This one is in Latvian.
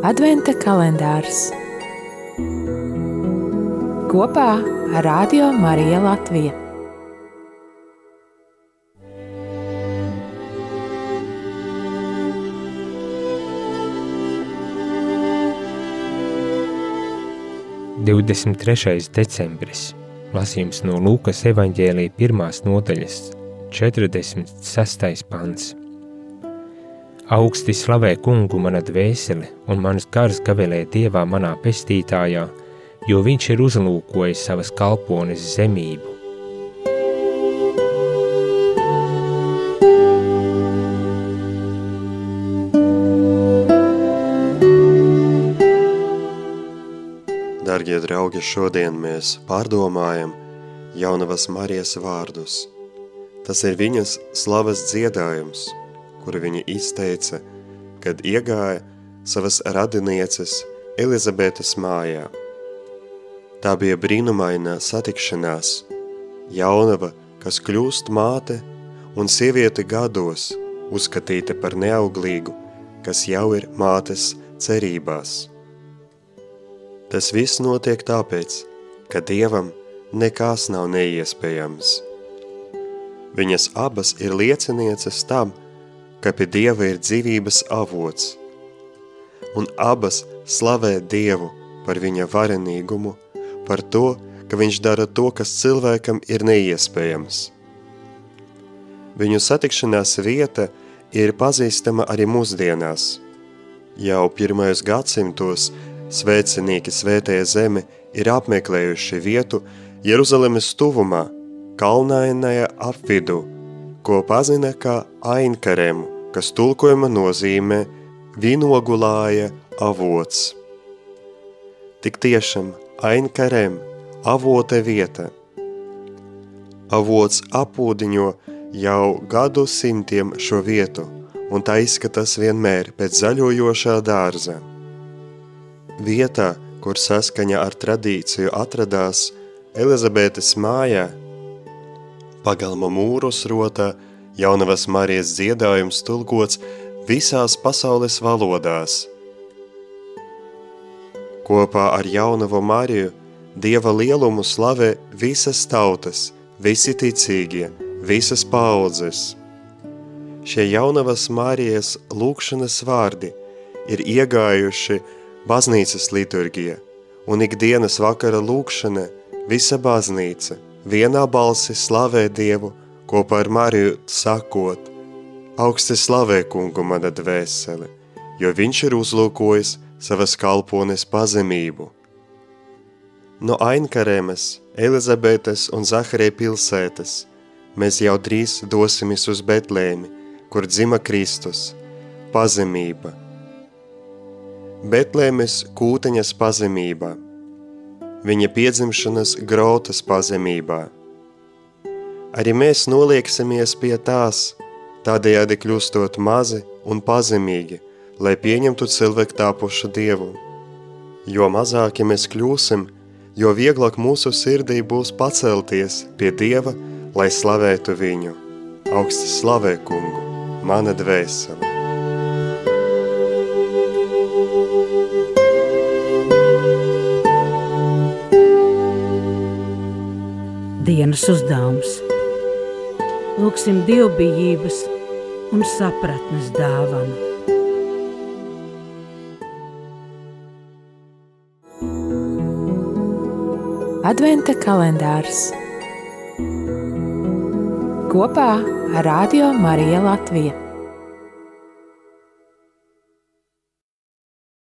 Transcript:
Adventa kalendārs kopā ar Radio Mariju Latviju. Divdesmit trešais decembris. Lasījums no Lūkas evaņģēlīja pirmās nodaļas, 46. pants. Augsti slavē kungu mana dvēsele, un manas gars gavelē dievā manā pestītājā, jo viņš ir uzlūkojis savas kalpones zemību. Dargie draugi, šodien mēs pārdomājam jaunavas Marijas vārdus. Tas ir viņas slavas dziedājums – kuru viņa izteica, kad iegāja savas radinieces Elizabetes mājā. Tā bija brīnumaina satikšanās, jaunava, kas kļūst māte un sieviete gados uzskatīta par neauglīgu, kas jau ir mātes cerībās. Tas viss notiek tāpēc, ka Dievam nekās nav neiespējams. Viņas abas ir liecinieces tam, ka pie Dieva ir dzīvības avots, un abas slavē Dievu par viņa varenīgumu, par to, ka viņš dara to, kas cilvēkam ir neiespējams. Viņu satikšanās vieta ir pazīstama arī mūsdienās. Jau pirmajos gadsimtos svēcenīgi svētajā zeme ir apmeklējuši vietu Jeruzalemes tuvumā, kalnainajā apvidu, ko pazina kā ainkaremu, kas tulkojuma nozīmē vinogulāja avots. Tik tiešām ainkarem avote vieta. Avots apūdiņo jau gadu simtiem šo vietu, un tā izskatās vienmēr pēc zaļojošā dārza. Vietā, kur saskaņa ar tradīciju atradās Elizabetes mājā, pagalma mūrus rotā Jaunavas Marijas dziedājums tulkots visās pasaules valodās. Kopā ar Jaunavu Mariju Dieva lielumu slavē visas tautas, visi ticīgie, visas paudzes. Šie Jaunavas Marijas lūkšanas vārdi ir iegājuši baznīcas liturgija, un ikdienas vakara lūkšana visa baznīca vienā balsi slavē Dievu kopā ar Mariju sakot, augsti slavē kungu mana dvēsele, jo viņš ir uzlūkojis savas kalpones pazemību. No Ainkaremes, Elizabetes un Zaharē pilsētas mēs jau drīz dosimies uz Betlēmi, kur dzima Kristus, pazemība. Betlēmes kūteņas pazemībā, viņa piedzimšanas grotas pazemībā – Arī mēs nolieksimies pie tās, tādējādi kļūstot mazi un pazemīgi, lai pieņemtu cilvēku tāpušu Dievu. Jo mazāki mēs kļūsim, jo vieglāk mūsu sirdī būs pacelties pie Dieva, lai slavētu viņu. Augsti slavē kungu, mana dvēsele. Dienas uzdevums – lūksim dievbijības un sapratnes dāvanu. Adventa kalendārs kopā ar Radio Mariju Latviju.